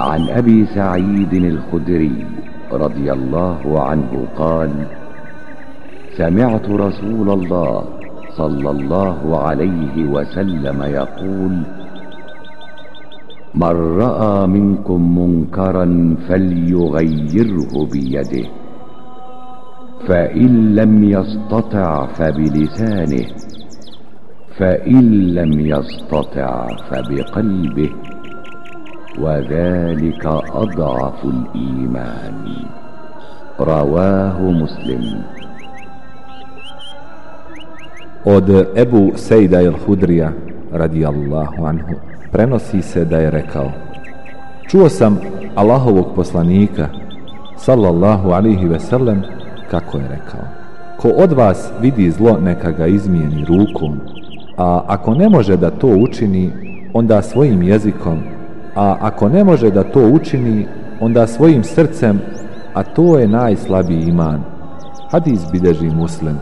عن أبي سعيد الخدري رضي الله عنه قال سمعت رسول الله صلى الله عليه وسلم يقول من رأى منكم منكرا فليغيره بيده فإن لم يستطع فبلسانه فإن لم يستطع فبقلبه. وذلك أضعف الإيمان رواه مسلم Od Ebu Sejda il-Hudrija, radijallahu anhu, prenosi se da je rekao Čuo sam Allahovog poslanika, sallallahu alihi veselem, kako je rekao Ko od vas vidi zlo, neka ga izmijeni rukom, a ako ne može da to učini, onda svojim jezikom, a ako ne može da to učini, onda svojim srcem, a to je najslabiji iman. Hadis bideži muslim.